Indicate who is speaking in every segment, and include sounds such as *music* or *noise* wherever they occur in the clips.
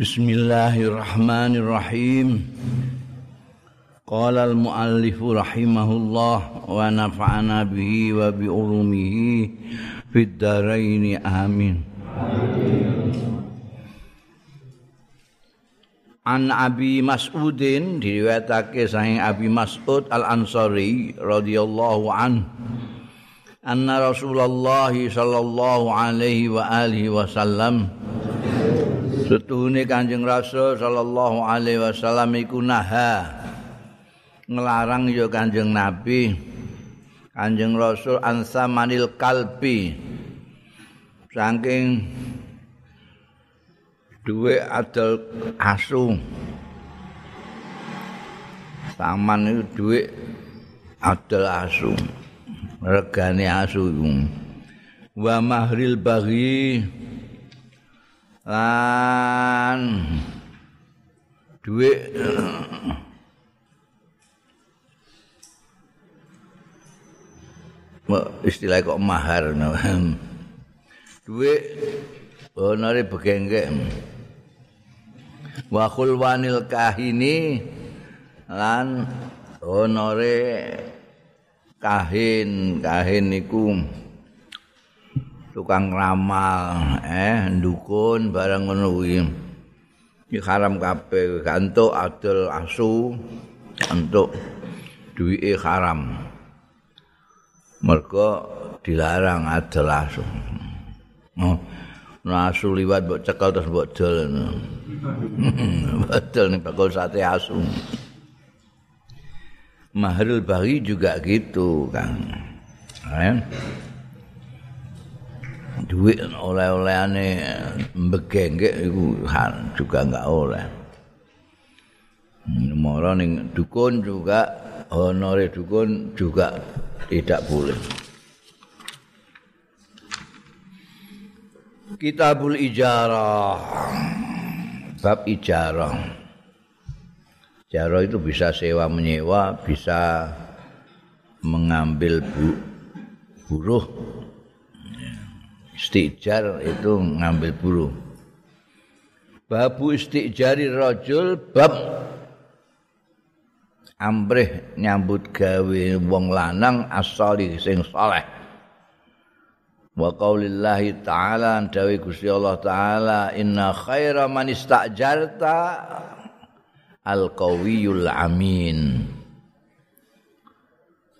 Speaker 1: Bismillahirrahmanirrahim. Qala al-muallif rahimahullah wa nafa'ana bihi wa bi ulumihi fid dharain amin. An Abi Mas'udin diriwayatake saking Abi Mas'ud Al-Ansari radhiyallahu an anna Rasulullah sallallahu alaihi wa alihi wasallam Setuhune Kanjeng Rasul sallallahu alaihi wasallam iku naha. Nglarang ya Kanjeng Nabi Kanjeng Rasul ansa manil kalbi. Saking duwe adol asu. Saman itu duwe adol asu. Regane asu wa mahril baghi lan. Duit. Istilah kok mahar duit. Honore begenggek wa khulwanil kahini. Lan honore kahin. Kahin niku tukang ramal eh dukun barang ngono kuwi. Iki haram kabeh gantuk adol asu untuk duwike haram. Mergo dilarang adol asu. Oh asu liwat mbok cekel terus mbok dol. *laughs* Betul nih bakul sate asu. Mahrul bagi juga gitu kan eh? Duit oleh-olehane mbegenggek iku juga enggak oleh. Moro ning dukun juga honore dukun juga tidak boleh. Kitabul Ijarah bab ijarah. Ijarah itu bisa sewa menyewa, bisa mengambil bu, buruh istijar itu ngambil buruh. Babu istijari rajul bab ambrih nyambut gawe wong lanang asali sing saleh. Wa qaulillahi ta'ala dawi Gusti Allah taala inna khaira man istajarta al qawiyul amin.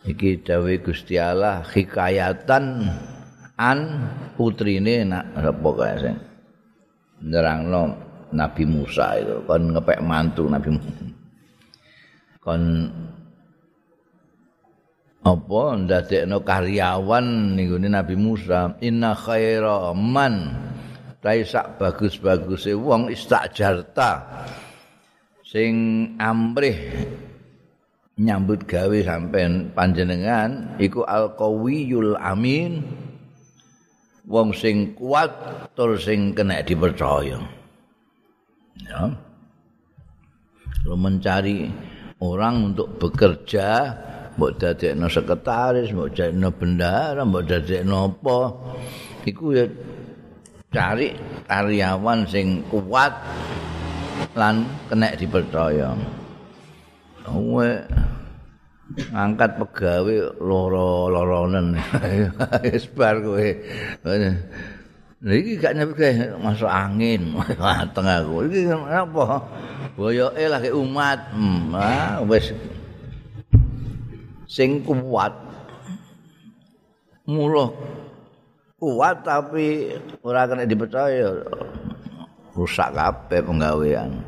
Speaker 1: Iki dawe Gusti Allah hikayatan an putrine nak apa kae sing nerangno Nabi Musa itu. Kon ngepek mantu Nabi Musa. Kon apa ndadekno karyawan niku Nabi Musa inna khaira man. Sak bagus-baguse wong istajarta sing amrih nyambut gawe sampean panjenengan iku alqawiyul amin wong sing kuat tur sing kena dipercaya. Ya. Lo mencari orang untuk bekerja, mbok dadekno sekretaris, mbok dadekno bendara, mbok dadekno apa, iku ya cari karyawan sing kuat lan kena dipercaya. Kowe ngangkat pegawe loro-loronen *laughs* wis bar kowe. Lha iki gak nyampe masuk angin. *laughs* Mateng aku. Iki apa? Boyoke lagi umat. Hmm, ah wis. Sing kuat. Muluh kuat tapi ora kena dipercaya rusak kabeh penggawean.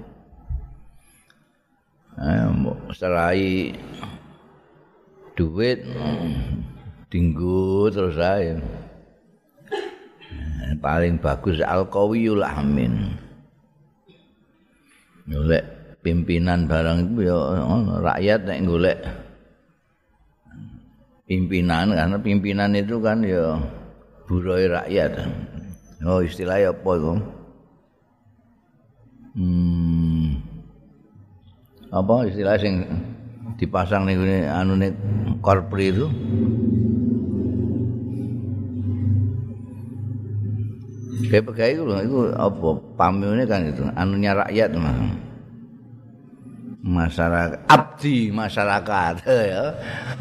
Speaker 1: Eh serai duit dinggo terus ae. Paling bagus alqawiyul amin. Golek pimpinan barang itu ya rakyat nek golek pimpinan karena pimpinan itu kan ya buroy rakyat. Oh istilahnya apa itu? Hmm apa istilah sing dipasang nih ini anu nih korpri itu Kayak pegawai itu, itu apa? Pamilnya kan itu, anunya rakyat mah. Masyarakat, abdi masyarakat, *laughs* ya.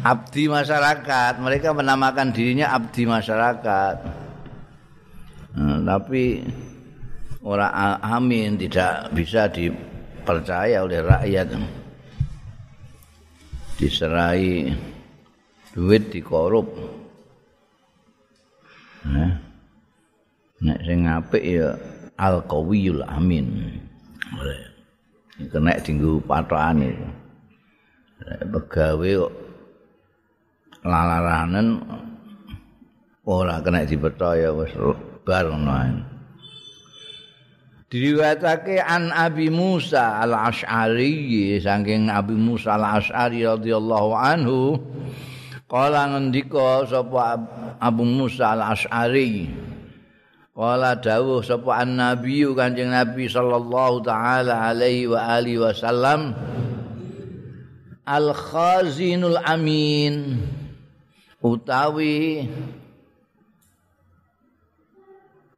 Speaker 1: abdi masyarakat. Mereka menamakan dirinya abdi masyarakat. Nah, tapi orang amin tidak bisa dipercaya oleh rakyat. Diserai duit dikorup. Nah. nek sing apik ya al qawiyul amin iku nek dinggo patokane pegawe kok lalaranen ora kena dipercaya wis bar ngono Diriwayatake an Abi Musa al-Asy'ari saking Abi Musa al-Asy'ari radhiyallahu anhu kala ngendika sapa Abu Musa al-Asy'ari. Wala dawuh sapa an-nabi Kanjeng Nabi sallallahu taala alaihi wa alihi wasallam Al-Khazinul Amin utawi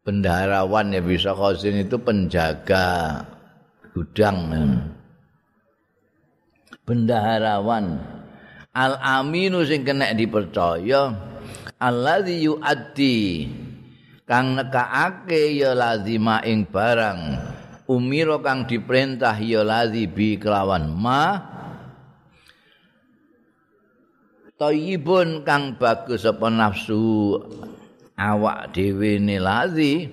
Speaker 1: bendaharawan ya bisa khazin itu penjaga gudang. Bendaharawan al-aminu sing kena dipercaya alladzi yu'addi kang nekaake ya lazima ing barang. Umiro kang diperintah ya lazibi kelawan ma. Tayyibun kang bagus apa nafsu awak dhewe ne lazi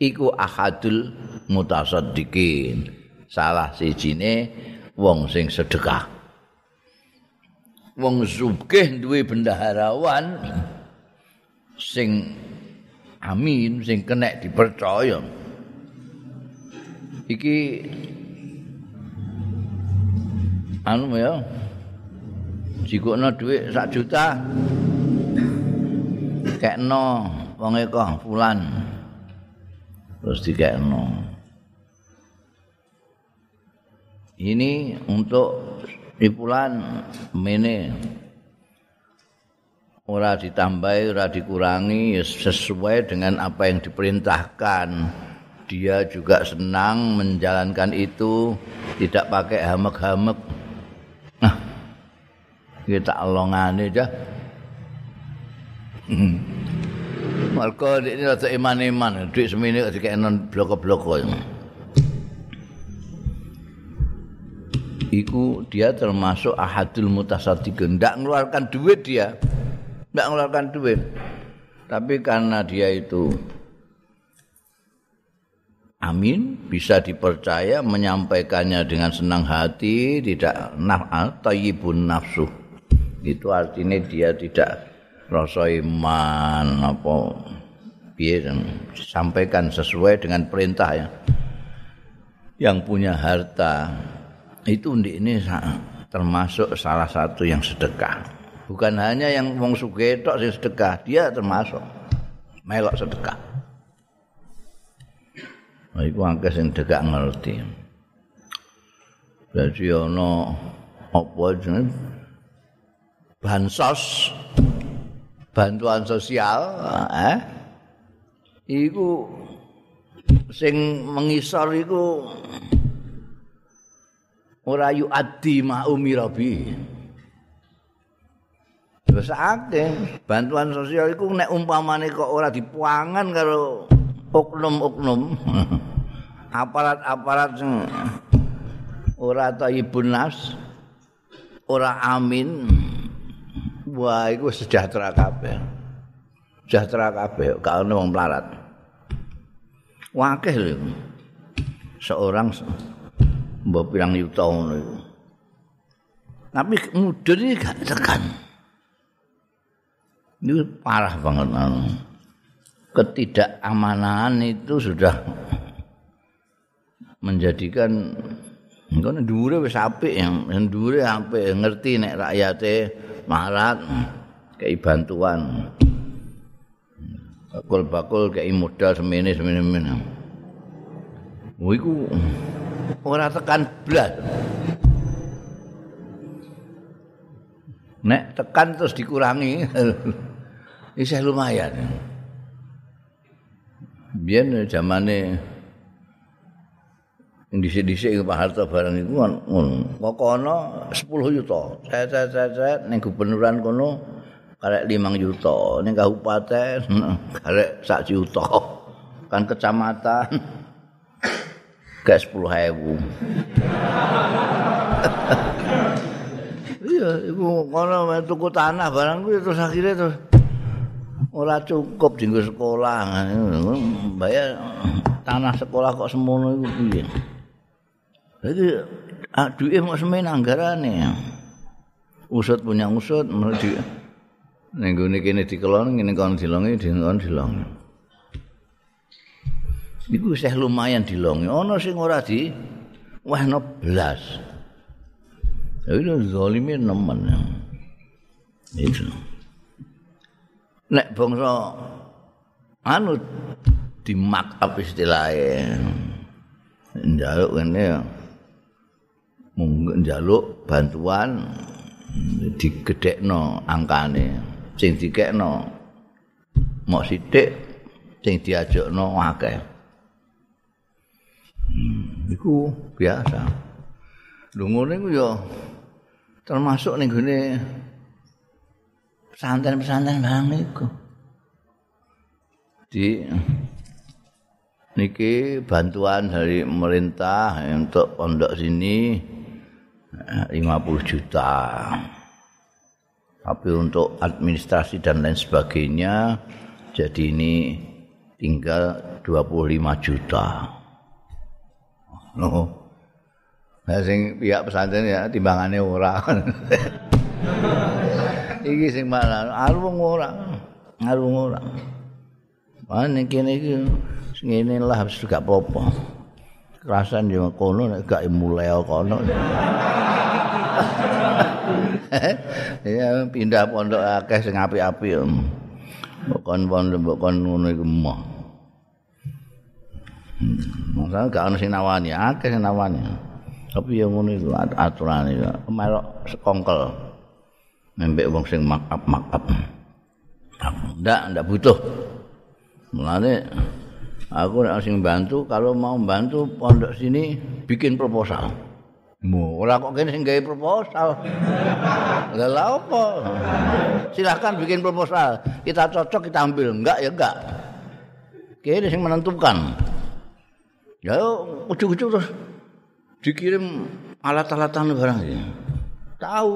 Speaker 1: iku ahadul mutasaddiqin. Salah sijine wong sing sedekah. Wong sugih duwe bendaharawan sing amin sing kena dipercaya. Iki anu ya jikono dhuwit sak juta kekno wong eko fulan. Terus dikekno. Ini untuk di bulan mene. Ora ditambahi ora dikurangi sesuai dengan apa yang diperintahkan. Dia juga senang menjalankan itu tidak pakai hamek-hamek. Nah kita alongane aja Marco ini rasa iman-iman, duit semini kayak non blok-blok Iku dia termasuk ahadul mutasadiqun, tidak mengeluarkan duit dia. tidak mengeluarkan duit. Tapi karena dia itu amin, bisa dipercaya, menyampaikannya dengan senang hati, tidak naf tayyibun nafsu. Itu artinya dia tidak rasa iman apa biar sampaikan sesuai dengan perintah ya. Yang punya harta itu ini termasuk salah satu yang sedekah. bukan hanya yang wong sugih tok sing sedekah, dia termasuk melok sedekah. Nah, iku angke sing dekak ngerti. Jadi ana apa bansos bantuan sosial eh iku sing mengisor iku ora yu adi ma umirabi Terus bantuan sosial itu nek umpamane kok ora dipuangan karo oknum-oknum. *laughs* Aparat-aparat sing ora thayyibun nas, ora amin. Wah, iku sejahtera kabeh. Sejahtera kabeh, gak ono wong melarat. Wakeh lho. Seorang mbok pirang yuta ngono iku. Tapi mudun iki gak tekan. Ini parah banget. Ketidakamanan itu sudah menjadikan Ngono dhuwure wis apik yang dhuwure apik ngerti nek rakyate marat kei bantuan. Bakul-bakul kei modal semene semene semene. Oh iku ora tekan blas. Nek tekan terus dikurangi. *laughs* isih lumayan. biyen zamane dhisik-dhisik Pak Harto bareng iku ngono. Pokoke 10 juta. Cet-cet ning gubernuran kono karek 5 juta, ning kabupaten karek 1 juta. Kan kecamatan gak 10.000. Iya, iku ngono tuku tanah barang kuwi terus akhirnya terus ora cukup dinggo sekolah. Bayar tanah sekolah kok semono iku piye? Jadi duit mau semen anggarannya. Usut punya usut, menuju. Nenggu ini kini dikelon, ini kan dilongi, kan dilongi. Iku saya lumayan dilongi. Ono sing ora di, wah no belas. Tapi zolimin nemen. Itu. Nek bangsa anu di mark up istilahnya. Njaluk ini ya. Njaluk bantuan digedhekno angkane. Sing dikekno mok sithik sing diajakno akeh. Hmm, iku biasa. Lho ngene ku ya termasuk ning gone pesantren-pesantren bang iku. Di niki bantuan dari pemerintah untuk pondok sini 50 juta. Tapi untuk administrasi dan lain sebagainya jadi ini tinggal 25 juta. No. Nah, sing pihak pesantren ya timbangannya ora. *laughs* iki sing malah arung ora. Arung ora. Mana kene iki ngene lah wis gak apa-apa. Kerasan yo kono nek gak mulai kono. ya pindah pondok akeh sing apik-apik. Bukan pondok bukan ngono iku mah. Masalah gak ono sing nawani, akeh sing nawani. Tapi yang ngono iku aturan iki. Melok sekongkel. Membek wong sing makap makap. Ndak, ndak butuh. Mulane aku nek sing bantu kalau mau bantu pondok sini bikin proposal. Mu, ora kok kene sing gawe proposal. *laughs* Lah lha apa? Silahkan bikin proposal. Kita cocok kita ambil, enggak ya enggak. Kene sing menentukan. Ya ujug-ujug terus dikirim alat-alatan barang iki. Tahu.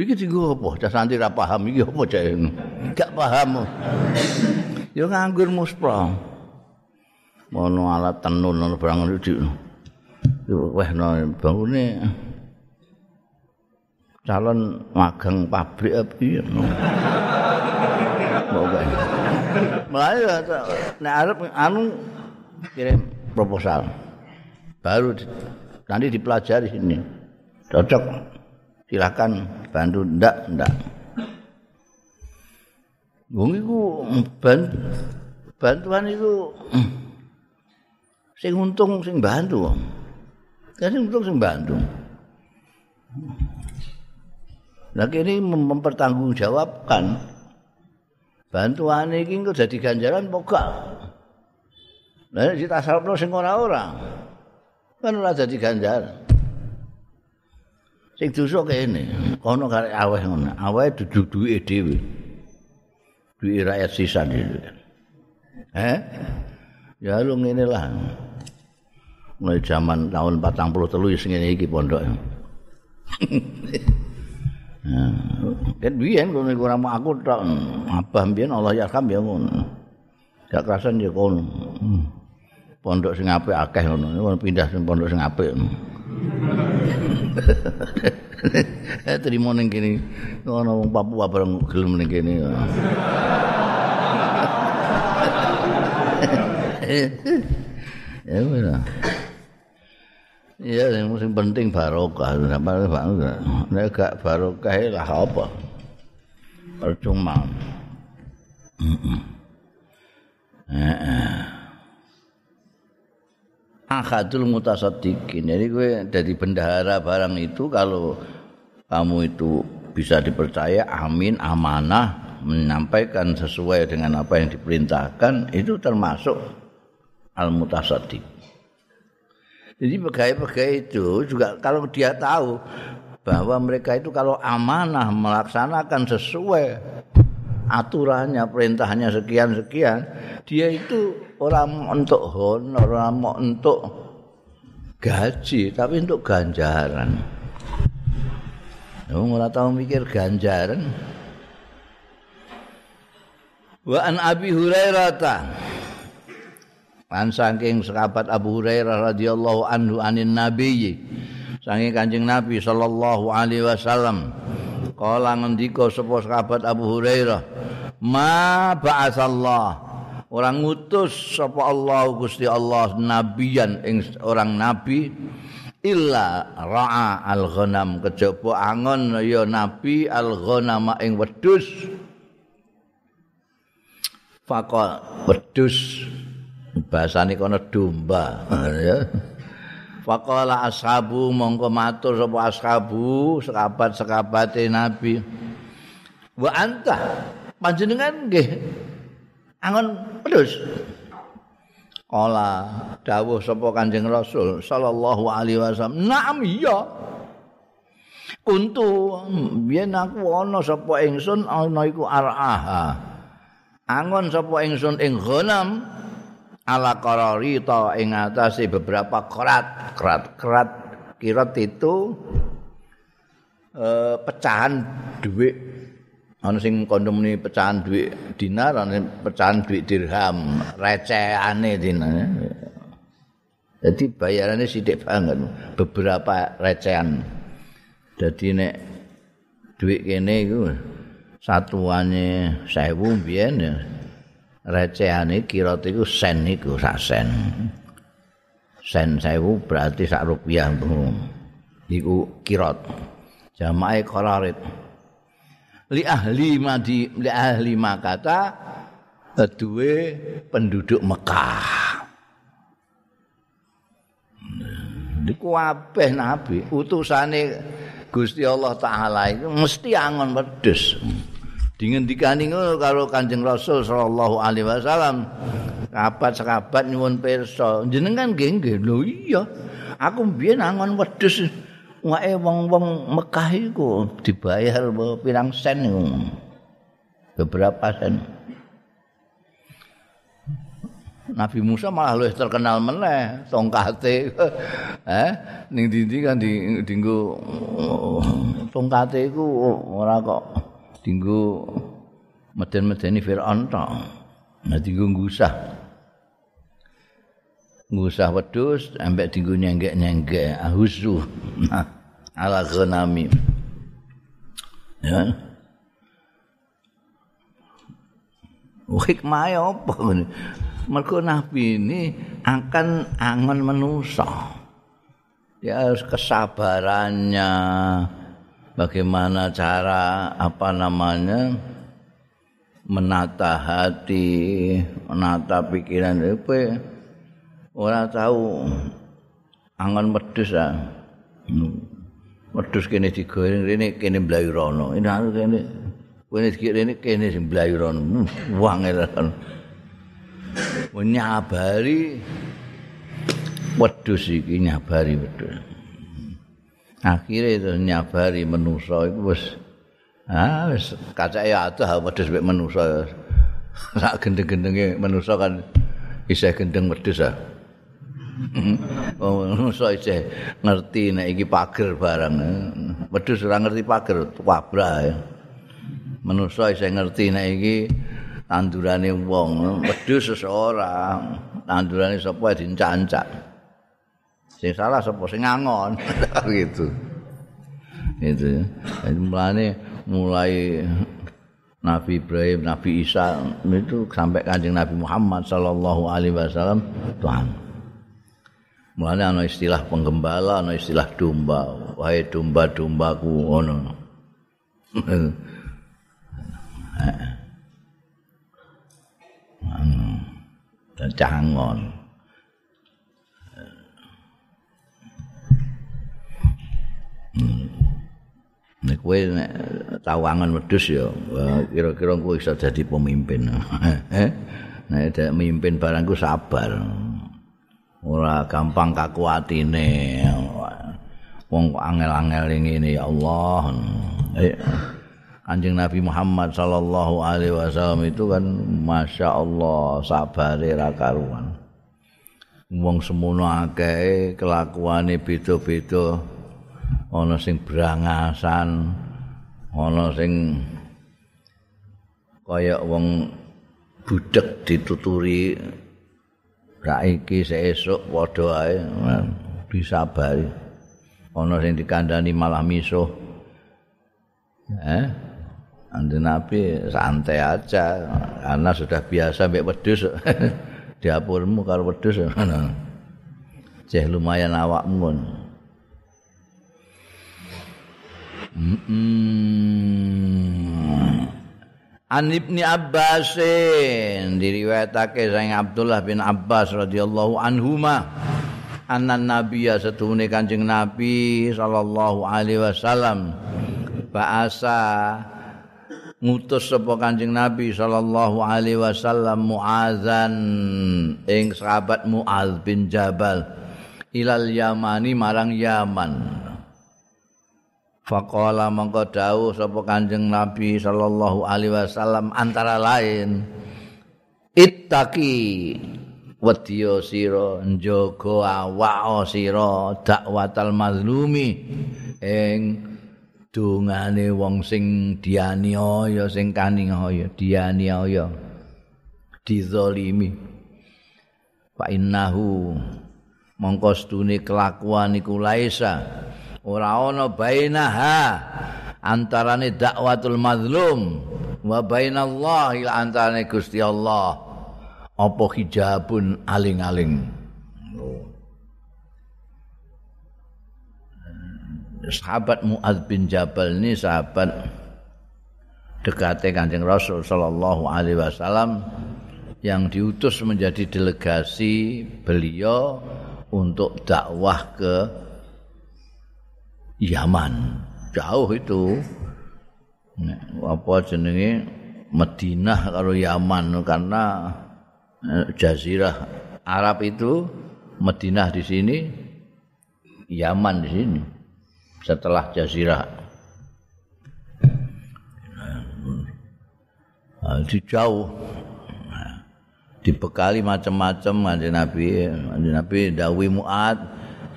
Speaker 1: Iki dienggo apa? Cah santri ra paham iki apa cah Enggak paham. Ya nganggur muspra. Mono alat tenun ono barang ngono weh no bangune calon magang pabrik apa ya Mulai nek arep anu kirim proposal. Baru nanti dipelajari sini. Cocok. Silakan bantu ndak ndak. Wong iku bantuan itu sing untung sing bantu. Jadi untuk sing bantu. Lagi ini mempertanggungjawabkan bantuan ini kok jadi ganjaran pokok. Nah, kita salpno sing ora-ora. Kan ora jadi ganjaran. Sing dosa kene, kono karek aweh ngono. Aweh dudu duwe dhewe. Duwe rakyat sisan iki. Eh? Ya lu ngene lah. Mulai zaman tahun 43 telu sing ngene iki pondok. *laughs* Nah, kan biyen kono ramu aku tok. Abah biyen Allah ya kam ya ngono. Gak kerasan ya kono. Pondok sing apik akeh ngono. Pindah sing pondok sing apik. Eh terima ning kene. Ono wong Papua bareng gelem ning kene. *laughs* Ya wis. Iya, yang penting barokah. Sampai bangga. Nek barokah lah apa? Percuma. Heeh. Heeh. Akadul. Jadi gue dari bendahara barang itu kalau kamu itu bisa dipercaya amin amanah menyampaikan sesuai dengan apa yang diperintahkan itu termasuk al-mutasaddiq. Jadi pegawai-pegawai itu juga kalau dia tahu bahwa mereka itu kalau amanah melaksanakan sesuai aturannya, perintahnya sekian-sekian, dia itu orang untuk honor, orang untuk gaji, tapi untuk ganjaran. Wong ora tau mikir ganjaran. Wa an Abi Hurairah. An saking sahabat Abu Hurairah radhiyallahu anhu anin Nabi. Saking Kanjeng Nabi sallallahu alaihi wasallam. Kala ngendika sapa sahabat Abu Hurairah, "Ma ba'atsallah." Orang ngutus sapa Allah Gusti Allah nabiyan ing orang nabi illa ra'a al-ghanam kejaba angon ya nabi al-ghanam ing wedhus faqal wedhus bahasane kono domba ya faqala ashabu mongko matur sapa ashabu sekabat-sekabate nabi wa anta panjenengan nggih angon wedhus Kala dawuh sapa Kanjeng Rasul sallallahu alaihi wasallam, "Na'am iya." Kuntu biyen aku ana sapa ingsun ana iku araha. Angon sapa ingsun ing ghanam ala qarari ta ing atase beberapa kerat, kerat-kerat kirat itu eh, pecahan duit ana sing kondom ni pecahan duit dinar ana pecahan duit dirham. Recehane dinane jadi bayarannya sidik banget. Beberapa recehan. Jadi nek duit kene iku satuannya sewu biyen ya recehane kira iku sen iku sak sen. Sen sewu berarti sak rupiah iku kirot. Jamae qararit li ahli madi li ahli makata kedue penduduk Mekah. Diku kabeh nabi? Utusane Gusti Allah taala itu mesti angon wedhus. Dingendikani ngono karo Kanjeng Rasul sallallahu alaihi wasallam. Kabat-kabat nyuwun pirsa, jenengan nggih nggih. Lho iya. Aku mbiyen angon wedhus wae wong-wong Mekah iku dibayar pirang sen. Beberapa sen. Nabi Musa malah luwih terkenal meneh tongkate. *laughs* eh ning dindi kan di dinggo tongkate iku ora kok dinggo meden-medeni Firaun tok. Nah dinggo ngusah. ngusah wedhus ambek dinggo nyenggek-nyenggek ahusu. *laughs* Ala ghanami. Ya. Hikmah apa mergo nabi ini akan angon menusa. Ya kesabarannya bagaimana cara apa namanya menata hati menata pikiran itu ora tahu angon wedhus ah. Wedhus kene digoreng rene kene mlayu rono. Ini anu kene kene kene kene sing mlayu rono. Wangel kan. Nyabari wedhus iki nyabari wedhus. Akhire nyabari manusa iku wis ah wis kacake atuh wedhus mek manusa. Sak gendeng-gendenge manusa kan isih gendeng wedhus ah. *laughs* Oh, so isih ngerti nek iki pager barang. Wedhus ora ngerti pager, wabra ya. Manusa isih ngerti nek iki tandurane wong. Wedhus ora. Tandurane sapa dincancak. Sing salah sapa sing ngangon *laughs* gitu. Gitu. Jadi mulane mulai Nabi Ibrahim, Nabi Isa itu sampai kanjeng Nabi Muhammad sallallahu alaihi wasallam Tuhan. Mulane ana istilah penggembala, ana istilah domba. Wahai domba-dombaku ngono. *laughs* Dan cangon. Nek kowe tawangan wedhus ya kira-kira kowe iso dadi pemimpin. *laughs* Eh? Nek dadi pemimpin barangku sabar. Ora gampang kaku atine. Wong angel-angel ngene ya Allah. Eh, Kanjeng Nabi Muhammad sallallahu alaihi wasallam itu kan masya Allah sabare ra karuan. Wong semono akeh kelakuane beda-beda. Ana sing brangasan, ana sing kaya wong budek dituturi saiki sesuk padha ae disabari. Ana sing dikandani malah misuh. Eh? Andi Nabi santai aja karena sudah biasa mbek wedhus. *laughs* Dapurmu karo wedhus. Ceh lumayan awakmu. An Ibni Abbas diriwayatake sang Abdullah bin Abbas radhiyallahu anhuma anna nabiyya setune Kanjeng Nabi sallallahu alaihi wasallam ba'asa ngutus sapa Kanjeng Nabi sallallahu alaihi wasallam Muazan ing sahabat Muaz bin Jabal ilal Yamani marang Yaman. Faqala mongko dawuh sapa Kanjeng Nabi sallallahu alaihi wasallam antara lain ittaqi wedya sira njaga awak sira dakwatal mazlumi ing dongane wong sing dianiaya sing kaniaya dianiaya dizalimi. Fa innahu mongko stune kelakuan iku laisa ora ana bainaha antarane dakwatul mazlum wa bainallahi antarane Gusti Allah. Apa hijabun aling-aling? Sahabat Muaz bin Jabal ini sahabat dekatnya Kanjeng Rasul sallallahu alaihi wasallam yang diutus menjadi delegasi beliau untuk dakwah ke Yaman. Jauh itu. Apa jenenge Madinah karo Yaman karena eh, jazirah Arab itu Madinah di sini Yaman di sini. setelah jazirah. Nah, di jauh dibekali macam-macam kanjeng Nabi, kanjeng Nabi dawuh Muad,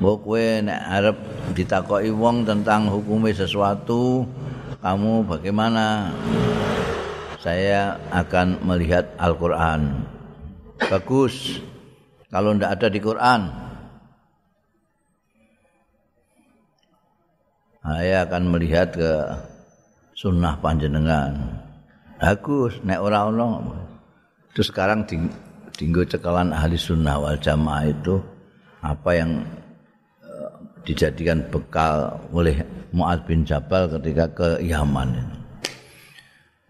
Speaker 1: mbok kowe nek arep ditakoki wong tentang hukumnya sesuatu, kamu bagaimana? Saya akan melihat Al-Qur'an. Bagus. Kalau ndak ada di Quran, saya akan melihat ke sunnah panjenengan. Bagus, nek ora ono. Terus sekarang dinggo cekalan ahli sunnah wal jamaah itu apa yang dijadikan bekal oleh Muad bin Jabal ketika ke Yaman.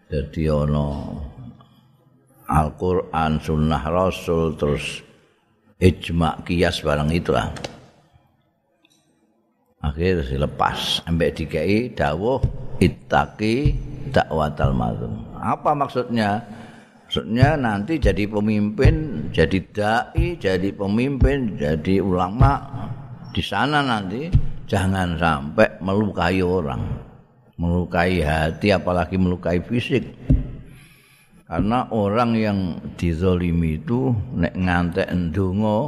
Speaker 1: Jadi ono Al-Quran, Sunnah Rasul, terus ijma kias barang itulah. akhirnya dilepas sampai dikei dawuh ittaqi dakwatal mazlum apa maksudnya maksudnya nanti jadi pemimpin jadi dai jadi pemimpin jadi ulama di sana nanti jangan sampai melukai orang melukai hati apalagi melukai fisik karena orang yang dizolimi itu nek ngantek ndonga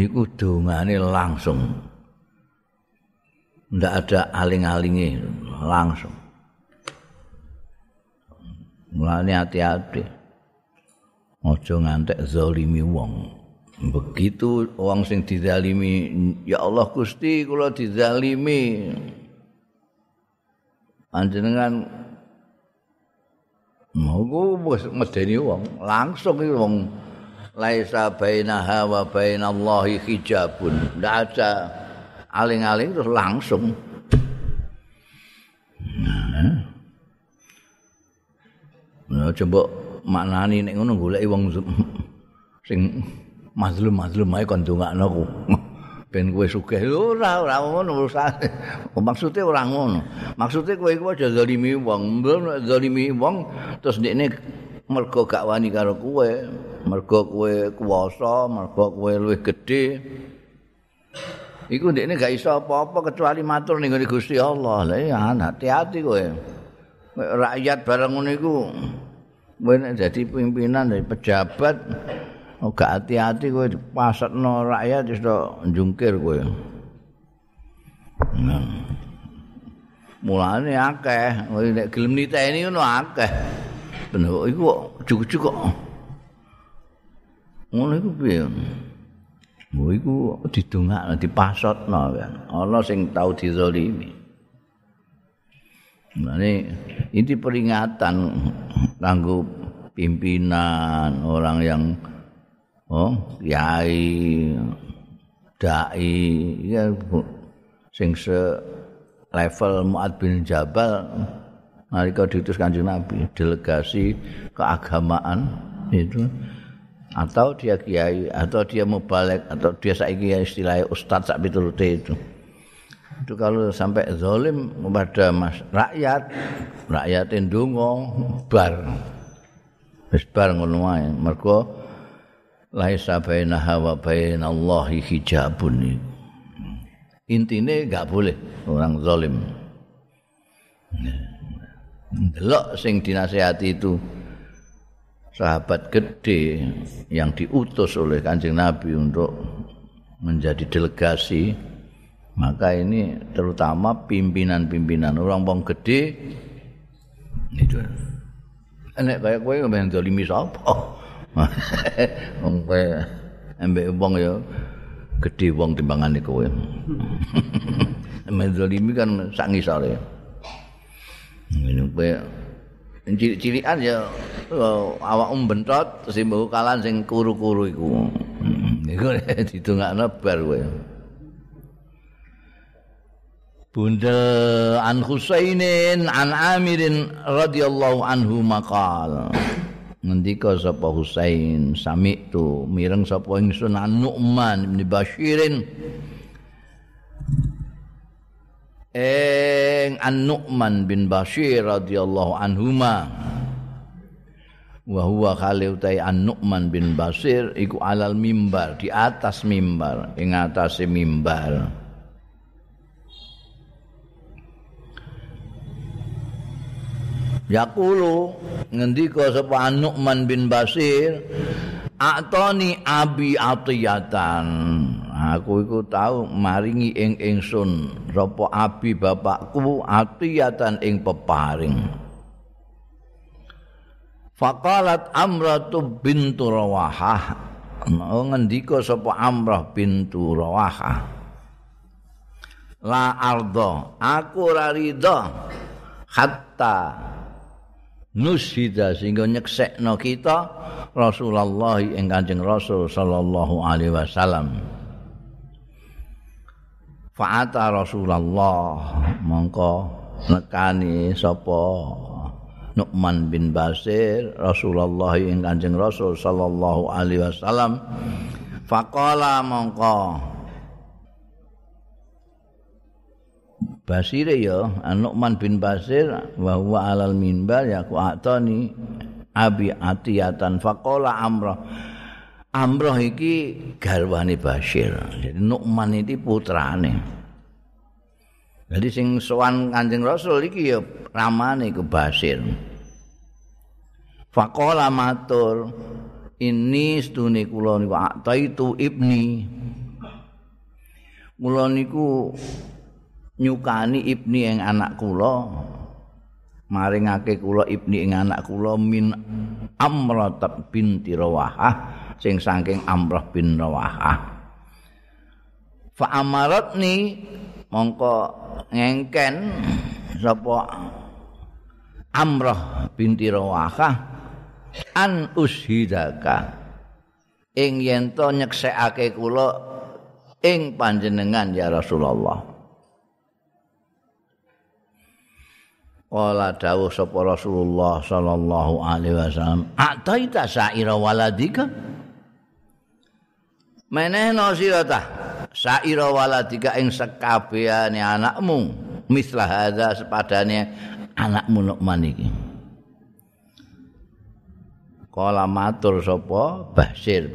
Speaker 1: iku dongane langsung ndak ada aling-alingi langsung. Mulane hati-hati. Ojo ngantek zalimi wong. Begitu wong sing dizalimi, ya Allah Gusti kula dizalimi. Panjenengan wis medeni wong, langsung iki wong laisa bainaha wa bainallahi hijabun. Ndak ada aling-aling terus langsung. Nah, coba maknani nek ngono goleki wong *laughs* sing mazlum-mazlum ae kon ndongakno ku. *laughs* ben kowe sugih. Ora ora ngono urusane *laughs* maksude ora ngono. Maksude kowe iku aja zalimi wong. Zalimi wong terus ndekne mergo gak wani karo kowe. Mergo kowe kuwasa mergo kowe luwih gedhe. Iku ndekne gak iso apa-apa kecuali matur ning Gusti Allah. Lha ya hati-hati kowe. Rakyat bareng ngono iku kowe nek dadi pimpinan dari pejabat Oh, gak hati-hati kowe pasatno rakyat wis njungkir kowe. Nah. Mulane akeh, nek gelem niteni ngono akeh. Bener iku cukup-cukup kok. Ngono iku piye? Mu iku didongakno dipasotno kan. Ana sing tau dizalimi. Mulane ini peringatan kanggo pimpinan orang yang oh kiai dai ya sing se level Muad bin Jabal nalika diutus Kanjeng Nabi delegasi keagamaan itu. Atau dia kiai atau dia mubalek atau dia saiki istilahnya ustadz sak piturute itu. Itu kalau sampai zalim kepada mas rakyat rakyat ndonga bar. Wis bar ngono wae. Mergo laisa bainaha wa bainallahi hijabun. Intine enggak boleh orang zalim. Delok sing dinasehati itu sahabat gede yang diutus oleh Kanjeng Nabi untuk menjadi delegasi. Maka ini terutama pimpinan-pimpinan orang wong gede. Itu. Enek kaya kowe mbah dolimi sapa *laughs* wong kowe ambek wong ya gedhe wong timbangane kowe. *laughs* Menzalimi kan sak ngisore. Ngene kowe cilik-cilikan ya awakmu bentot terus mbok kalan sing kuru-kuru iku. *laughs* Iku didongakno bar kowe. Bunda an Husainin an Amirin radhiyallahu anhu maqal. Ngendika sapa Husain sami tu mireng sapa ingsun Nu'man bin Bashirin. Eng An-Nu'man bin Bashir radhiyallahu anhuma. Wa huwa khali utai An-Nu'man bin Bashir iku alal mimbar di atas mimbar ing atase mimbar Yaqulu ngendika sapa Nu'man bin Basir atoni abi atiyatan. Aku iku tahu maringi ing ingsun sapa abi bapakku atiyatan ing peparing. Faqalat Amratu bintu Rawahah. Ngendika sapa Amrah bintu Rawahah? La ardo aku ora hatta nushida sehingga nyeksekno kita Rasulullah ing Kanjeng Rasul sallallahu alaihi wasallam. Fa'ata Rasulullah mongko nekani sapa Nu'man bin Basir Rasulullah ing Kanjeng Rasul sallallahu alaihi wasallam. Faqala mongko Basir ya Nu'man bin Basir wa huwa alal minbar ya ku atani abi atiyatan faqala amrah Amrah iki garwane Basir. Jadi Nu'man iki putrane. Jadi sing sowan Kanjeng Rasul iki ya ramane ke Basir. Faqala matur ini stune kula niku ataitu ibni. Kula niku nyukani ibni ing anak kula. Maringake kula ibni ing anak kula min Amrah binti Rawahah sing saking Amrah bin Rawahah. Fa amaratni mongko ngengken sapa Amrah binti Rawahah an ushidaka ing yen to nyeksekake kula ing panjenengan ya Rasulullah Kala dawuh sapa Rasulullah sallallahu alaihi wasallam, "Ataita sa'ira waladika?" Menehno sira ta saira waladika ing sekabehane anakmu mislah hadza sepadane anakmu Nu'man iki Kala matur sapa Basir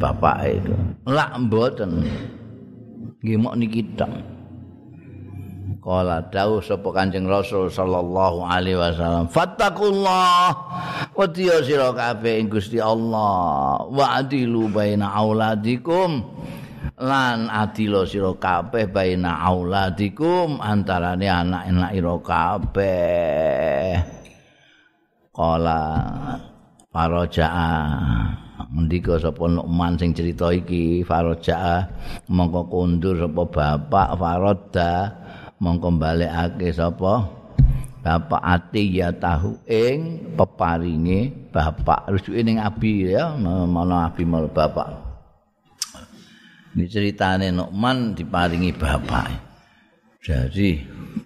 Speaker 1: bapak itu. Lak mboten. Nggih mok niki tok. Kala dawuh sapa Kanjeng Rasul sallallahu alaihi wasallam, "Fattaqullah. Wa tiya sira kabeh ing Gusti Allah wa adilu baina auladikum." lan adilo sira kabeh baina auladikum antarane anak-anak ira kabeh. Kala Faraja'a. Mendika sapa Nu'man sing cerita iki Faraja'a Mongko kundur sapa bapak Faradda Mongko balekake sapa? Bapak ati ya tahu ing peparinge bapak. Rujuke ning abi ya mana abi mal bapak. Ini ceritane Nu'man diparingi bapak. Jadi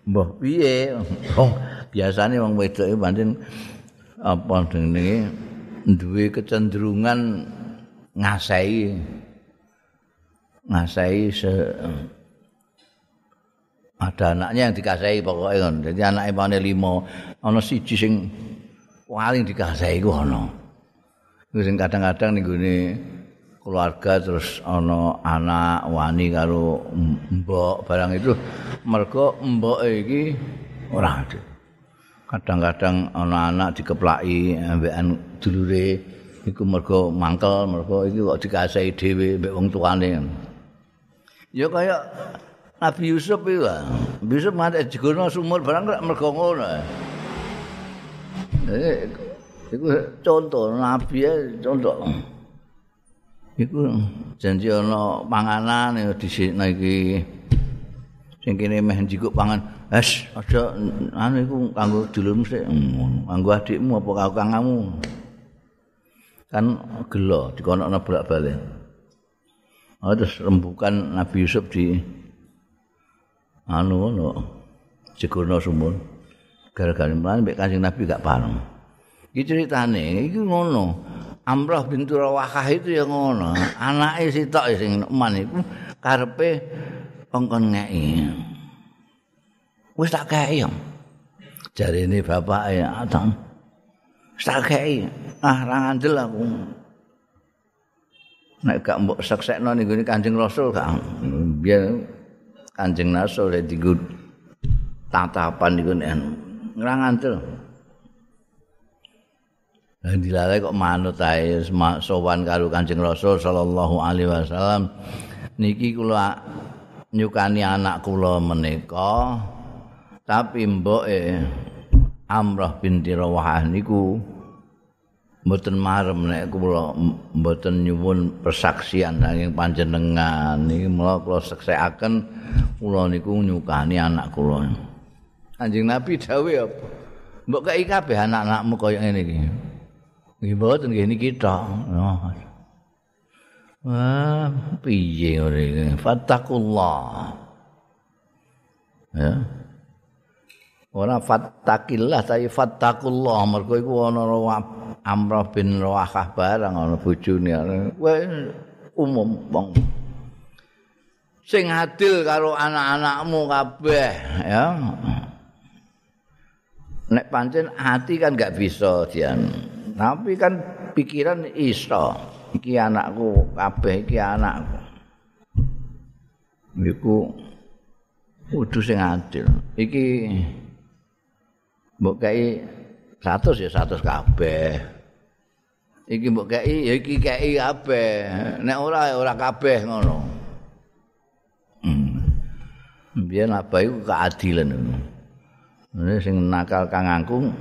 Speaker 1: mbah piye? Oh, biasane wong wedok pancen apa jenenge? Duwe kecenderungan ngasai ngasai se ada anaknya yang dikasai pokoknya kan jadi anaknya pane limo ana siji sing paling dikasai ku ana. Sing kadang-kadang ning gone keluarga terus ana anak wani karo mbok. Barang itu mergo mbok iki ora ada. Kadang-kadang ana anak dikeplaki ambekan dulure iku mergo mangkel mergo iki kok dikasih dhewe mbek wong tuane. Ya kaya Nabi Yusuf itu lah. Yusuf mati jegono sumur barang kok mergo ngono. Iku contoh Nabi ya contoh. Iku janji ana panganan ya di iki. Sing kene meh njikuk pangan. Es aja anu iku kanggo dulurmu sik. Kanggo adikmu apa kanggo kangamu. Kan gelo dikonokno bolak-balik. Oh, terus rembukan Nabi Yusuf di anu ngono. Jegurno sumur. Gara-gara mlan mbek Kanjeng Nabi gak pareng. Iki ceritane iki ngono. Amrah bintu Rawahah itu ya ngono. Anake sitok sing eman iku karepe kongkon ngeki. wis tak kei yo. Jarine bapak ya atang. Wis tak kei. Ah ra ngandel aku. Nek gak mbok seksekno ning Kanjeng Rasul gak biyen Kanjeng Rasul ya digo tatapan niku nek ra ngandel. Lah dilare kok manut ae sowan karo Kanjeng Rasul sallallahu alaihi wasallam niki kula nyukani anak kula menika tapi mboke Amrah binti Rawahah niku mboten marem nek kula mboten nyuwun persaksian saking panjenengan. Niki mula kula seksekaken kula niku nyukani anak kula. Anjing Nabi dawuh apa? Mbok kei kabeh anak-anakmu kaya ngene iki. Nggih mboten nggih niki tok. Wah, piye ngene? Fattakullah. Ya. ora fattakillah tapi fattakullah mergo iku ana Amrah bin Rawahah barang ana bojone. Umum wong. Sing adil karo anak-anakmu kabeh ya. Nek pancen hati kan gak bisa dian. Tapi kan pikiran iso. Iki anakku kabeh iki anakku. Iku kudu sing adil. Iki mbok kei 100 ya 100 kabeh. Iki mbok kei ya iki kei kabeh. Nek ora ora kabeh ngono. Hmm. Biyen apa iku keadilan ngono. Sing nakal kang angkung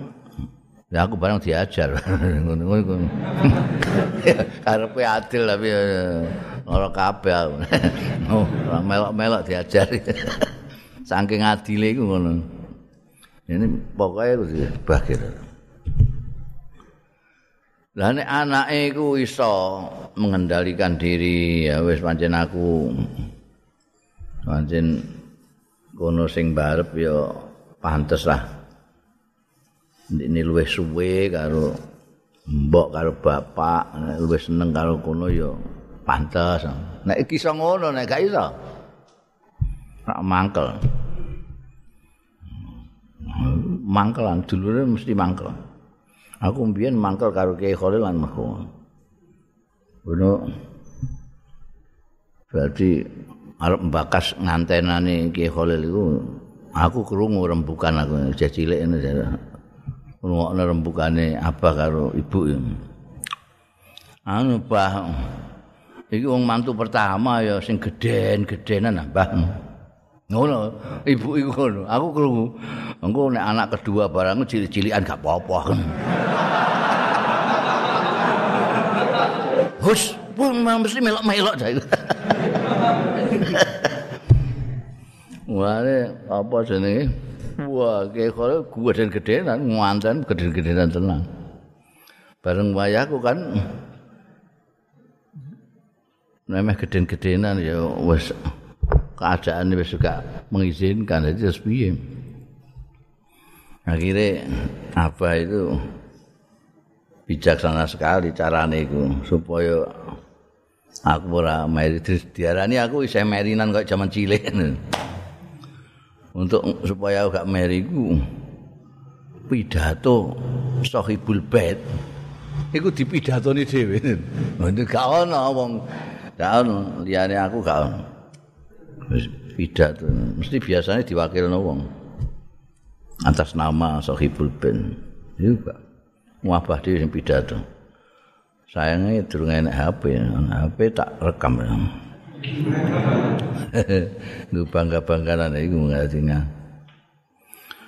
Speaker 1: Ya aku barang diajar *laughs* ngono ngono. *laughs* Karepe adil tapi ora kabeh. *laughs* Oh, melok-melok diajar. Saking adile iku ngono. Ini pokoknya itu sih. Lah nek anake iku iso mengendalikan diri ya wis pancen aku pancen kono sing barep ya pantes lah. Ini luwih suwe karo mbok karo bapak luwih seneng karo kono ya pantes. Nek iki iso ngono nek gak iso. Nak mangkel. Mangkelan dulure mesti mangkel. Aku mbiyen mangkel karo Kiai Khalil lan Mekho. Ngono. Berarti arep mbakas ngantenane Kiai Khalil iku aku krungu rembukan aku jek cilik ngene jare. Ngrungokno rembukane abah karo ibu. Anu bah. Iki wong mantu pertama ya sing gedhen-gedhenan Mbah. Ngono, ibu iku ngono. Aku krungu. Engko nek anak kedua barang cilik-cilikan gak apa-apa. *laughs* Hus, pun mesti melok-melok dah. *laughs* Wah, apa jenenge? Wah, kayak kalau gua dan gedenan, nganten gede-gedenan tenang. Bareng wayahku kan, nemeh geden-gedenan ya wis keadaan wis juga mengizinkan. Jadi terus piye? Akhirnya apa itu? Bijaksana sekali carane itu supaya aku ora meri. Diarani aku isih merinan kok zaman cilik. Untuk supaya aku gak meri ku pidato sahibul bait. Iku dipidatoni dhewe. Gak ono wong gak ono liyane aku gak ono pidato mesti biasanya diwakilno wong. Atas nama sahibul ben juga wabah dhewe sing pidato. Sayangnya durung enak HP HP tak rekam. *laughs* Lu bangga bangganan itu ngertinya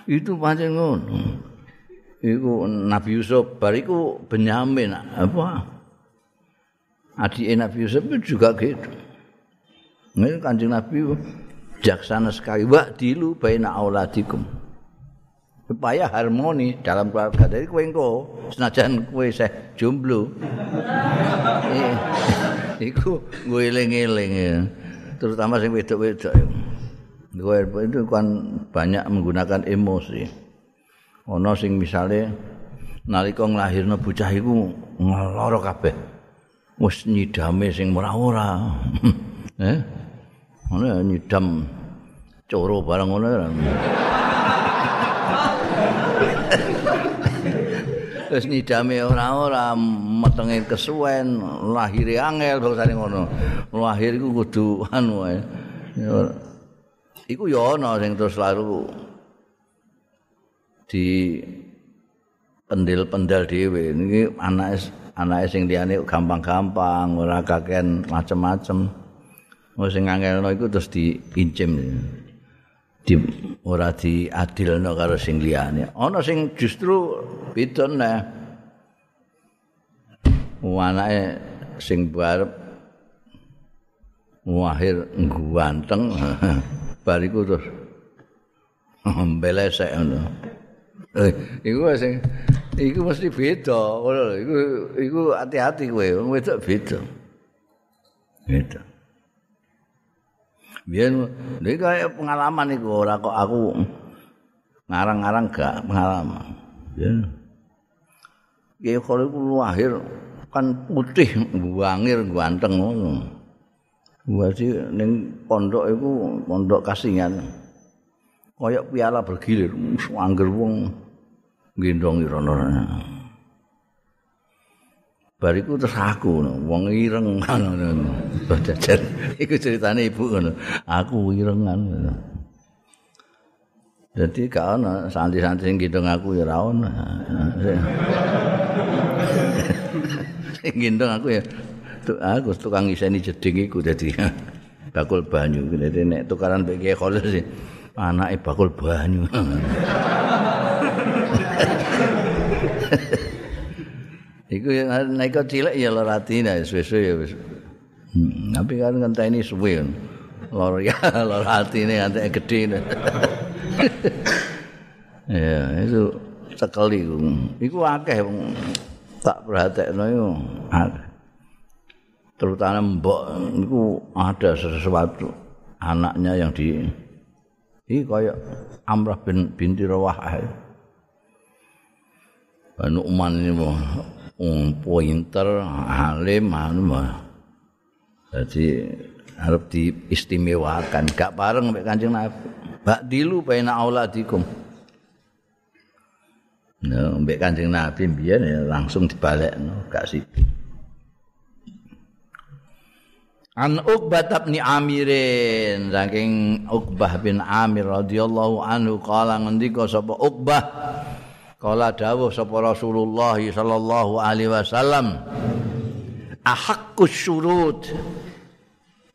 Speaker 1: itu pancen ngono. Iku Nabi Yusuf bariku Benyamin apa? Adik Nabi Yusuf itu juga gitu. Ini kanjeng Nabi jaksana sekali. Wa dilu baina auladikum. Supaya harmoni dalam keluarga. Jadi kue engko senajan kue seh jomblo. *laughs* Iku gue eling-eling Terutama sing wedok-wedok. Gue itu kan banyak menggunakan emosi. Ono sing misalnya nalika nglahirno bocah iku ngeloro kabeh. wis nyidame sing ora-ora. *laughs* eh? Ngono nyidam coro barang ngono ya. Wis nyidame ora-ora metenge kesuwen, lahire angel bangsane ngono. Lahir iku kudu anu wae. Iku ya ana sing terus lalu di pendil-pendal dhewe niki anake anake sing liyane gampang-gampang ora kakean macem-macem wong sing ngangelno iku terus diincim. Di ora diadilno karo sing liyane. Ana sing justru beda neh. Anake sing barep wahir ganteng *laughs* bariku terus mbelesek ngono. Eh iku sing iku mesti beda. Iku iku hati-hati kowe. Wedok beda. Beda biyen nek kaya pengalaman iku ora kok aku ngarang-ngarang gak pengalaman ya ya kalau iku lahir kan putih wangir ganteng ngono Wasi ning pondok iku pondok kasingan. Kayak piala bergilir, angger wong gendong irono. Bariku terus aku wong ireng ngono. Jajan iku ceritane ibu ngono. Aku irengan ngono. Jadi gak ana santri-santri sing gendong aku ya ora ono. Sing gendong aku ya aku tukang ngiseni jeding iku dadi bakul banyu. Dadi nek tukaran mbek Kiai Khalil sih anake bakul banyu. Iku nek kok cilik ya lor atine suwe-suwe ya. Hmm, tapi kan ngenteni suwe. Lor ya *laughs* lor atine anteke gedhe. *laughs* ya, itu sekali iku. Akeh tak perhatekno iku. Terutama mbok iku ada sesuatu anaknya yang di iki kaya Amrah bin binti Rawah. Nu'man ini um, pinter, alim, anu Jadi harus diistimewakan, gak bareng mbek Kanjeng Nabi. Bak dilu baina auladikum. Nah, mbek Kanjeng Nabi biyen ya langsung dibalekno, gak sibuk. An Uqbah bin Amirin saking Uqbah bin Amir radhiyallahu anhu kala ngendika sapa Uqbah kala dawuh sapa Rasulullah sallallahu alaihi wasallam ahakkus syurut.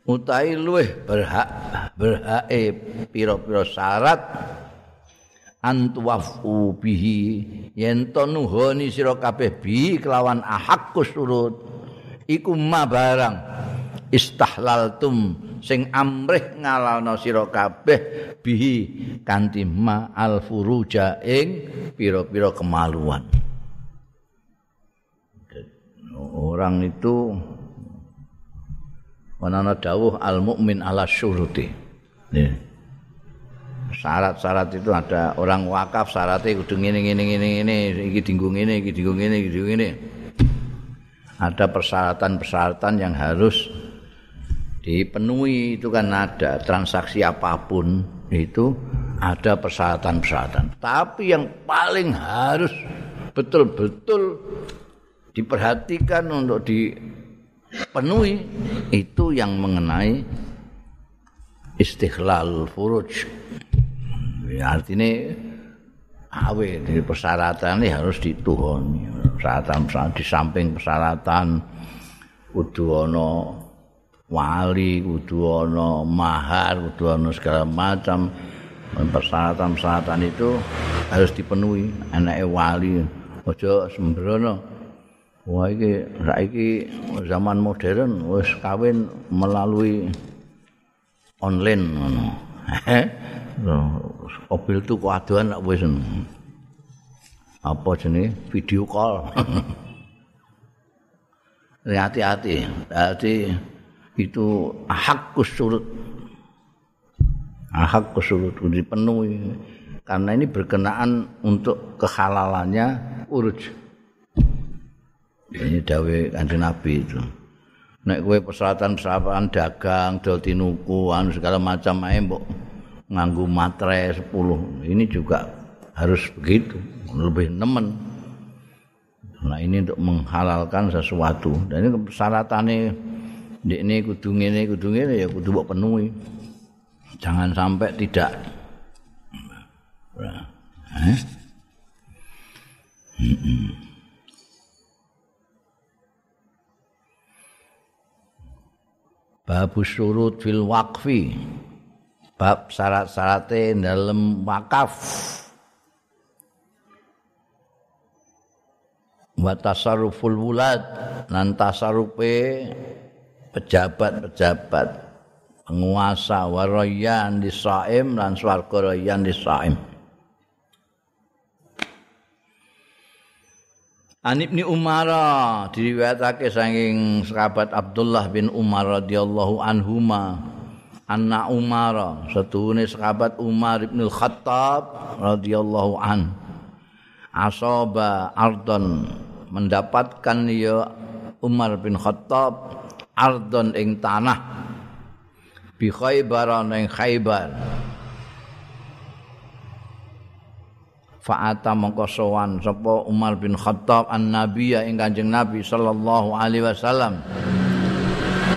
Speaker 1: Utai luweh berhak berhake pira-pira syarat antuwafu bihi. Yen to nuhoni sira kabeh bi kelawan ahakkus syurut iku ma barang istahlaltum sing amrih ngalalno sira kabeh bihi kanthi ma al furuja ing pira-pira kemaluan. Orang itu ana dawuh al mukmin ala syuruti. Syarat-syarat itu ada orang wakaf syaratnya kudu ngene ngene ngene ngene iki dinggo ngene iki dinggo ngene iki dinggo ngene. Ada persyaratan-persyaratan yang harus dipenuhi itu kan ada transaksi apa pun itu ada persyaratan-persyaratan. Tapi yang paling harus betul-betul diperhatikan untuk dipenuhi itu yang mengenai istighlal furuj. Ya, artinya awe di persyaratan ini harus dituhun. Persyaratan, di samping persyaratan kudu wali kudu ana mahar kudu ana segala macam. Persyaratan-persyaratan itu harus dipenuhi. Anake wali aja sembrono. Wah iki saiki zaman modern wis kawin melalui online ngono. *laughs* Mobil tuh kuaduan wis apa jenenge? Video call. *laughs* Hati-hati. Hati itu hak surut. Hak surut dipenuhi. Karena ini berkenaan untuk kehalalannya uruj. Ini dawe kanjeng nabi itu. Nek kowe persyaratan-persyaratan dagang dol tinuku anu segala macam ae mbok nganggo matre 10 ini juga harus begitu lebih nemen. Nah ini untuk menghalalkan sesuatu. Dan ini persyaratannya ini kudu ngene kudu ngene ya kudu mbok penuhi. Jangan sampai tidak. Nah, eh? Bab surut fil waqfi. Bab syarat-syaratnya dalam wakaf. Wa tasarruful wulad lan tasarupe pejabat-pejabat penguasa warayan di saim lan swarga rayan di saim. An Ibni Umar diriwayatake saking sahabat Abdullah bin Umar radhiyallahu anhuma anna Umar satune sahabat Umar bin Khattab radhiyallahu an. Asaba ardon mendapatkan ya Umar bin Khattab ardon ing tanah. Bi khaybar ing khaybar. Fa'ata mongko sowan sapa Umar bin Khattab an nabiya ing Kanjeng Nabi sallallahu alaihi wasallam.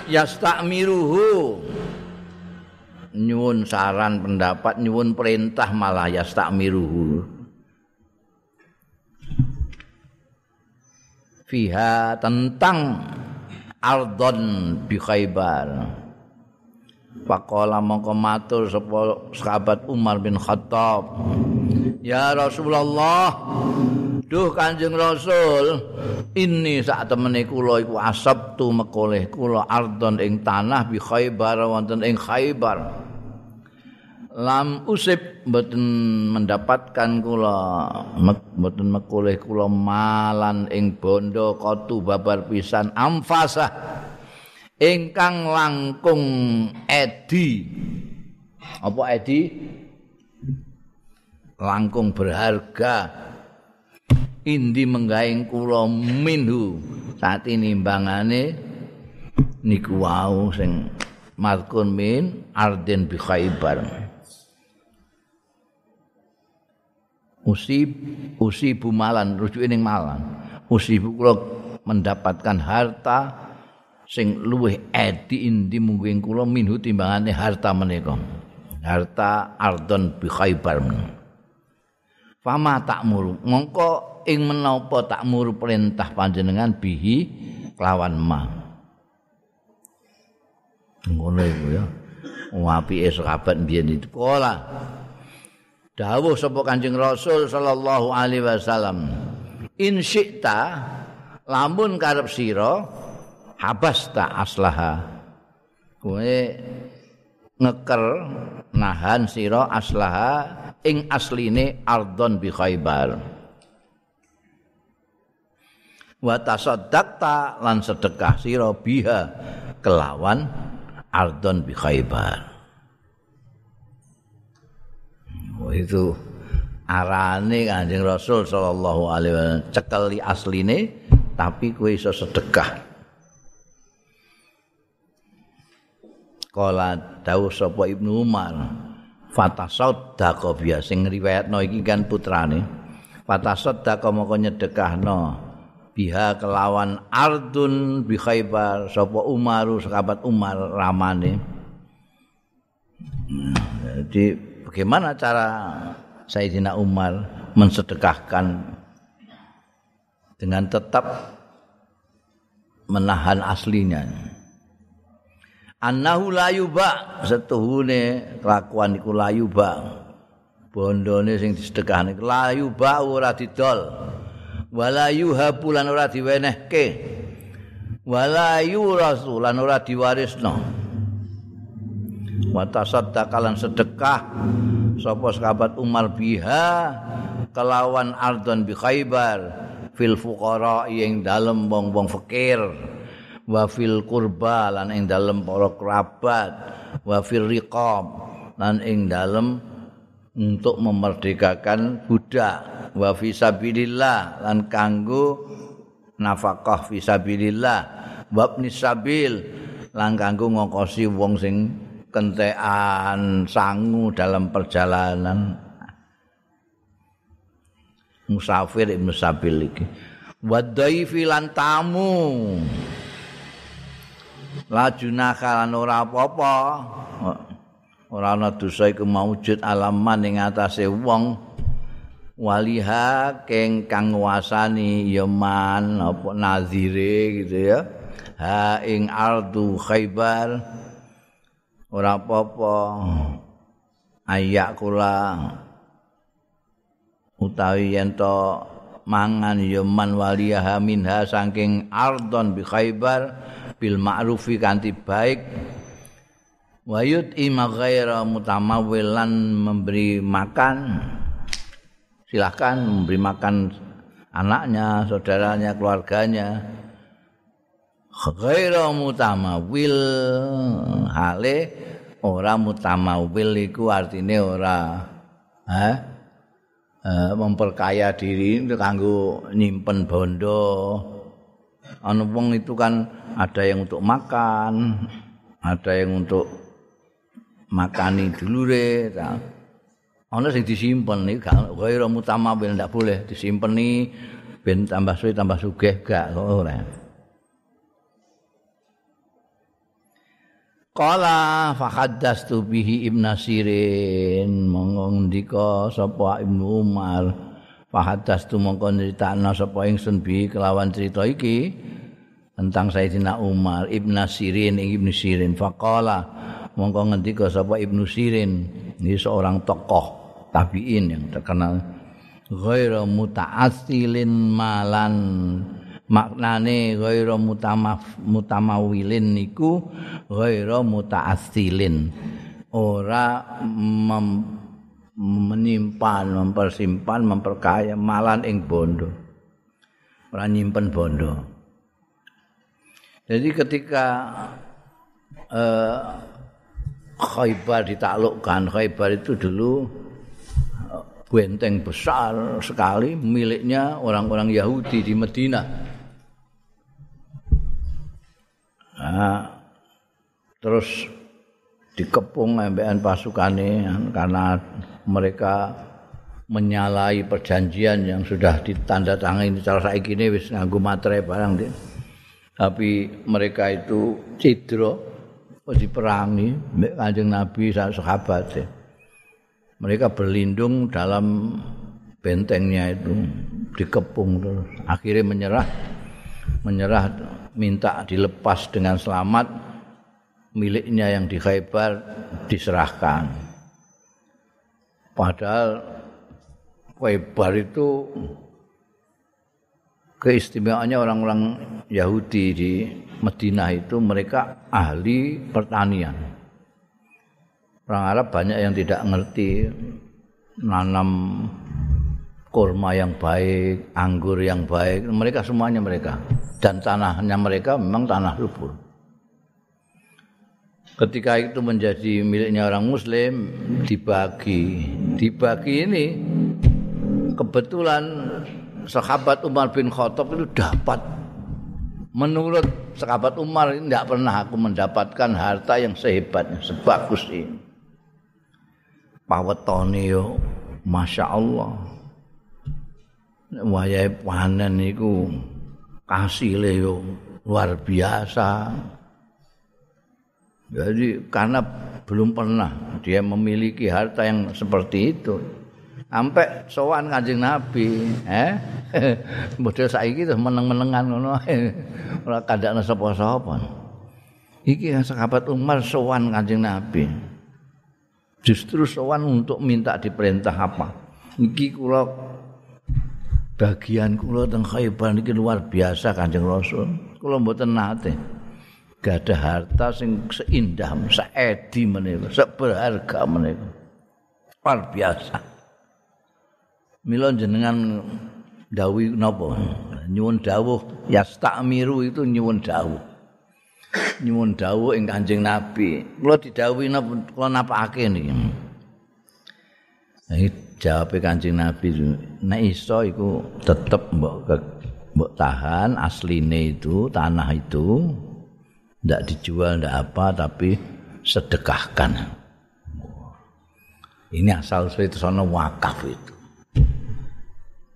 Speaker 1: Yastamiruhu nyuwun saran pendapat nyuwun perintah malah yastamiruhu fiha tentang ardon bi khaybar. Pakola mongko matur sapa sahabat Umar bin Khattab. Ya Rasulullah Duh Kanjeng Rasul ini saat temene kula iku asabtu mekoleh kula ardon ing tanah bi Khaybar wonten ing Khaybar lam usib mboten mendapatkan kula mboten mekoleh kula malan ing bondo kotu babar pisan amfasa ingkang langkung edi. Apa edi? Langkung berharga. Indi menggaing kula minhu. Saat ini mbangane niku wau sing markun min arden bi khaybar usib usibu malan rujuk ning malan. Usibu kula mendapatkan harta sing luwih edi indi mungkin kula minhu timbangane harta menika. Harta ardon bi khaybar. Fama takmuru mongko ing menapa takmuru perintah panjenengan bihi kelawan ma. Ngono iku ya. Apike sahabat biyen itu kala dawuh sapa Kanjeng Rasul sallallahu alaihi wasallam in syi'ta lamun karep sira habasta aslaha. Kowe ngeker nahan sira aslaha ing asline ardon bi khaybar. Wa tasaddaqta lan sedekah sira biha kelawan ardon bi khaybar itu arane Kanjeng Rasul sallallahu alaihi wasallam cekeli asline tapi kowe iso sedekah. Kala dawuh sapa Ibnu Umar fatasaddaqa biya sing riwayatno iki kan putrane fatasaddaqa moko nyedekahno biha kelawan ardun bi Khaibar sapa Umaru sahabat Umar ramane. Jadi bagaimana cara Sayyidina Umar mensedekahkan dengan tetap menahan aslinya? Annahu la yuba setuhune kelakuan iku la yuba. Bondone sing disedekahne la yuba ora didol. Wala yuhabu lan ora diwenehke. Wala yurasu lan ora diwarisno wa tasaddaqalan sedekah sapa sahabat Umar biha kelawan ardon bi Khaibar fil fuqara ing dalem wong-wong fakir wa fil qurba lan ing dalem para kerabat wa fil riqab lan ing dalem untuk memerdekakan budak wa fi sabilillah lan kanggo nafkah fi sabilillah wa sabil lan kanggo ngokosi wong sing kentekan sangu dalam perjalanan. Musafir ibnu sabil iki. Wa dhaifi lan tamu. Lajuna kalan ora apa-apa. Ora ana dosa iku maujud alaman ing atase wong. Waliha keng kang nguasani yaman apa nazire gitu ya. Ha ing ardu khaybar ora apa-apa. Ayak kula utawi yen mangan yaman waliha minha saking ardon bi khaybar bil ma'rufi kanthi baik. Wayut ima ghaira mutamawwilan memberi makan. Silahkan memberi makan anaknya, saudaranya, keluarganya ghaira mutamawwil hale ora mutamawwil iku artine ora ha eh, memperkaya diri kanggo nyimpen bondo ana wong itu kan ada yang untuk makan, ada yang untuk makani dulure ta. Ana sing disimpen iki gak ghairu mutamawil ndak boleh disimpeni ben tambah suwe tambah sugih gak ora. Qala fa haddastu bihi Ibnu Sirin. Monggo ndika sapa Ibnu Umar. Fahadas tu nyritakno sapa ingsun bi kelawan cerita iki tentang Sayyidina Umar. Ibnu Sirin Ibnu Sirin. Faqala mongko ngendika sapa Ibnu Sirin. Ini seorang tokoh tabi'in yang terkenal. Ghairu muta'assilin malan maknane ghairu mutamaf mutamawilin niku ghairu muta'assilin ora mem menyimpan, mempersimpan, memperkaya malan ing bondo. Ora nyimpen bondo. Jadi ketika eh, Khaybar ditaklukkan, Khaybar itu dulu eh, benteng besar sekali miliknya orang-orang Yahudi di Medina. Terus dikepung embean pasukane karena mereka menyalahi perjanjian yang sudah ditandatangani cara saiki ini wis nganggo materai barang deh. Tapi mereka itu cidro diperangi Kanjeng Nabi sahabat deh. Mereka berlindung dalam bentengnya itu dikepung terus akhirnya menyerah menyerah minta dilepas dengan selamat miliknya yang di Khaybar diserahkan padahal Khaybar itu keistimewaannya orang-orang Yahudi di Madinah itu mereka ahli pertanian orang Arab banyak yang tidak ngerti nanam kurma yang baik, anggur yang baik, mereka semuanya mereka. Dan tanahnya mereka memang tanah subur. Ketika itu menjadi miliknya orang muslim, dibagi. Dibagi ini kebetulan sahabat Umar bin Khattab itu dapat menurut sahabat Umar ini tidak pernah aku mendapatkan harta yang sehebatnya, sebagus ini. Pawetone yo Masya Allah wayahe panen iku kasile yo luar biasa. Jadi karena belum pernah dia memiliki harta yang seperti itu. Sampai sowan Kanjeng Nabi, eh? *laughs* Model saiki terus meneng-menengan ngono. Ora kandakne sapa-sapa. Iki yang sahabat Umar sowan Kanjeng Nabi. Justru sowan untuk minta diperintah apa? Iki kula bagian kula teng Khaibar niki luar biasa Kanjeng Rasul. Kula mboten nate gadah harta sing seindah, saedi menika, seberharga menika. Luar biasa. Mila jenengan dawuh napa? Nyuwun dawuh yastamiru itu nyuwun dawuh. Nyuwun dawuh ing Kanjeng Nabi. Kula didhawuhi napa kula napakake niki. jawab kancing Nabi nek iso iku tetep mbok mbok tahan asline itu tanah itu ndak dijual ndak apa tapi sedekahkan. Ini asal itu sana wakaf itu.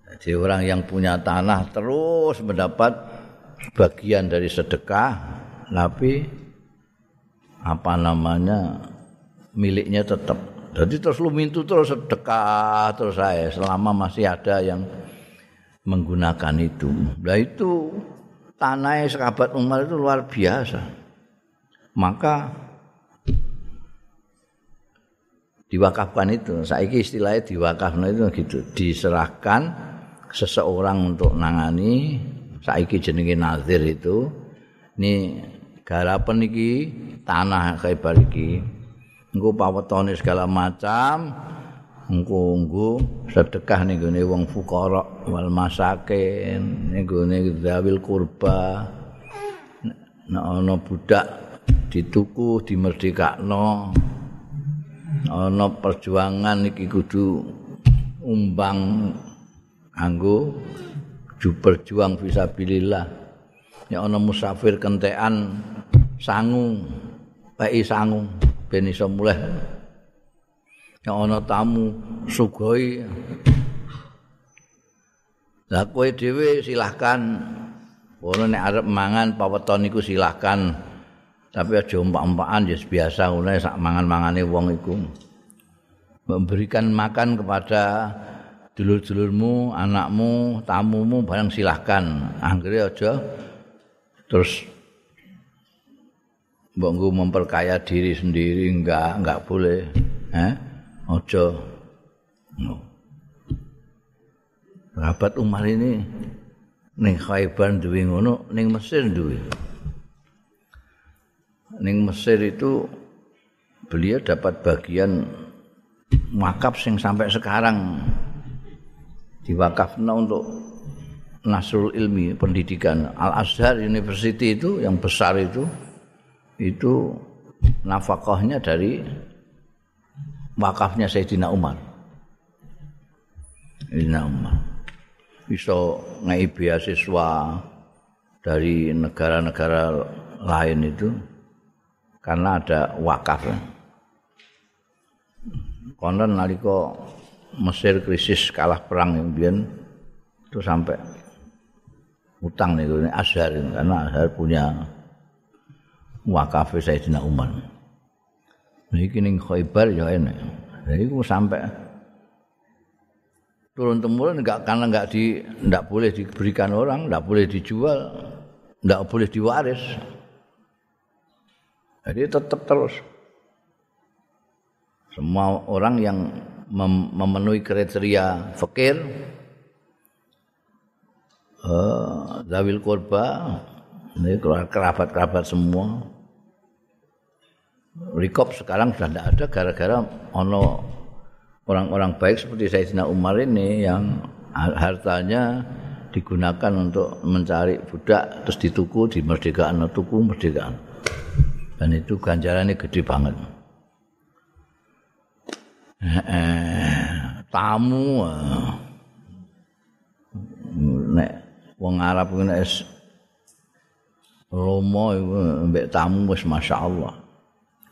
Speaker 1: Jadi orang yang punya tanah terus mendapat bagian dari sedekah tapi apa namanya miliknya tetap. Jadi terus lu mintu terus sedekah terus saya selama masih ada yang menggunakan itu. Nah itu tanah sahabat Umar itu luar biasa. Maka diwakafkan itu. Saiki istilahnya diwakafkan itu gitu. Diserahkan seseorang untuk nangani saiki jenenge nazir itu. Ini garapan iki tanah kayak iki. engko pawetone segala macam engko engko sedekah ning gone wong fuqara wal masakin ning gone zawil kurba. Nek ana budak dituku dimerdekakno. Ana perjuangan iki kudu umbang anggo berjuang fisabilillah. Ya ana musafir kentekan sangu pei sangu ben iso mulih nek ana tamu sugoi. Lah kowe dhewe silahkan. Ono nek arep mangan paweton iku silahkan. Tapi aja umpak-umpakan ya biasa ngono sak mangan-mangane wong iku. Memberikan makan kepada dulur-dulurmu, anakmu, tamumu barang silahkan. Anggere aja terus mbok memperkaya diri sendiri enggak enggak boleh eh aja no. Rabat Umar ini ning Khaibar duwe ngono ning Mesir duwe. Ning Mesir itu beliau dapat bagian wakaf sing sampai sekarang. Diwakafna untuk Nasrul Ilmi pendidikan. Al Azhar University itu yang besar itu itu nafkahnya dari wakafnya Sayyidina Umar. Sayyidina Umar. Bisa ngai beasiswa dari negara-negara lain itu karena ada wakaf. Konon nalika Mesir krisis kalah perang yang biyen itu sampai utang nih Azhar karena Azhar punya wakaf Sayyidina Umar. Ini kini Khaybar ya ini. Jadi aku sampai turun temurun enggak karena enggak di enggak boleh diberikan orang, enggak boleh dijual, enggak boleh diwaris. Jadi tetap terus. Semua orang yang memenuhi kriteria fakir uh, zawil korba ini kerabat-kerabat semua Rikop sekarang sudah tidak ada gara-gara ono orang-orang baik seperti Sayyidina Umar ini yang hartanya digunakan untuk mencari budak terus dituku di merdekaan tuku merdekaan dan itu ganjarannya gede banget. Tamu nek wong Arab nek romo mbek tamu wis masyaallah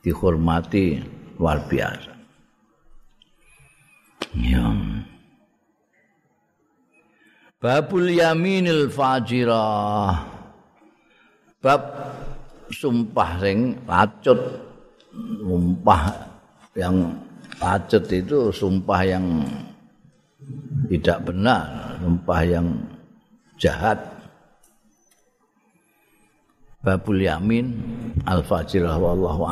Speaker 1: dihormati luar biasa. Ya. Babul yaminil fajirah. Bab sumpah sing lacut sumpah yang Pacut itu sumpah yang tidak benar, sumpah yang jahat. Babul Yamin Al-Fajirah wallahu